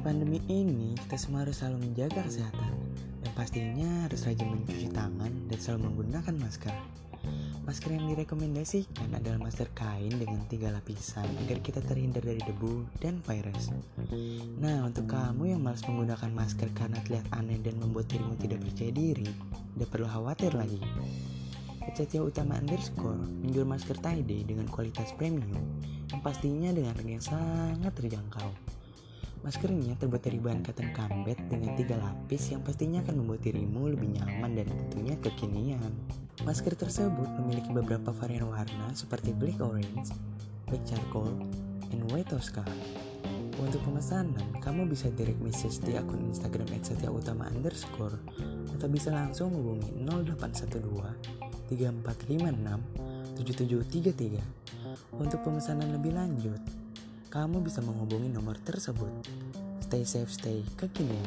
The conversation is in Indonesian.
pandemi ini kita semua harus selalu menjaga kesehatan dan pastinya harus rajin mencuci tangan dan selalu menggunakan masker. Masker yang direkomendasikan adalah masker kain dengan tiga lapisan agar kita terhindar dari debu dan virus. Nah, untuk kamu yang malas menggunakan masker karena terlihat aneh dan membuat dirimu tidak percaya diri, tidak perlu khawatir lagi. Setia Utama underscore menjual masker tie dye dengan kualitas premium yang pastinya dengan harga yang sangat terjangkau. Maskernya terbuat dari bahan cotton combed dengan tiga lapis yang pastinya akan membuat dirimu lebih nyaman dan tentunya kekinian. Masker tersebut memiliki beberapa varian warna seperti black orange, black charcoal, and white tosca. Untuk pemesanan, kamu bisa direct message di akun Instagram @setiautama underscore atau bisa langsung hubungi 0812 3456 7733. Untuk pemesanan lebih lanjut, kamu bisa menghubungi nomor tersebut. Stay safe, stay kekinian.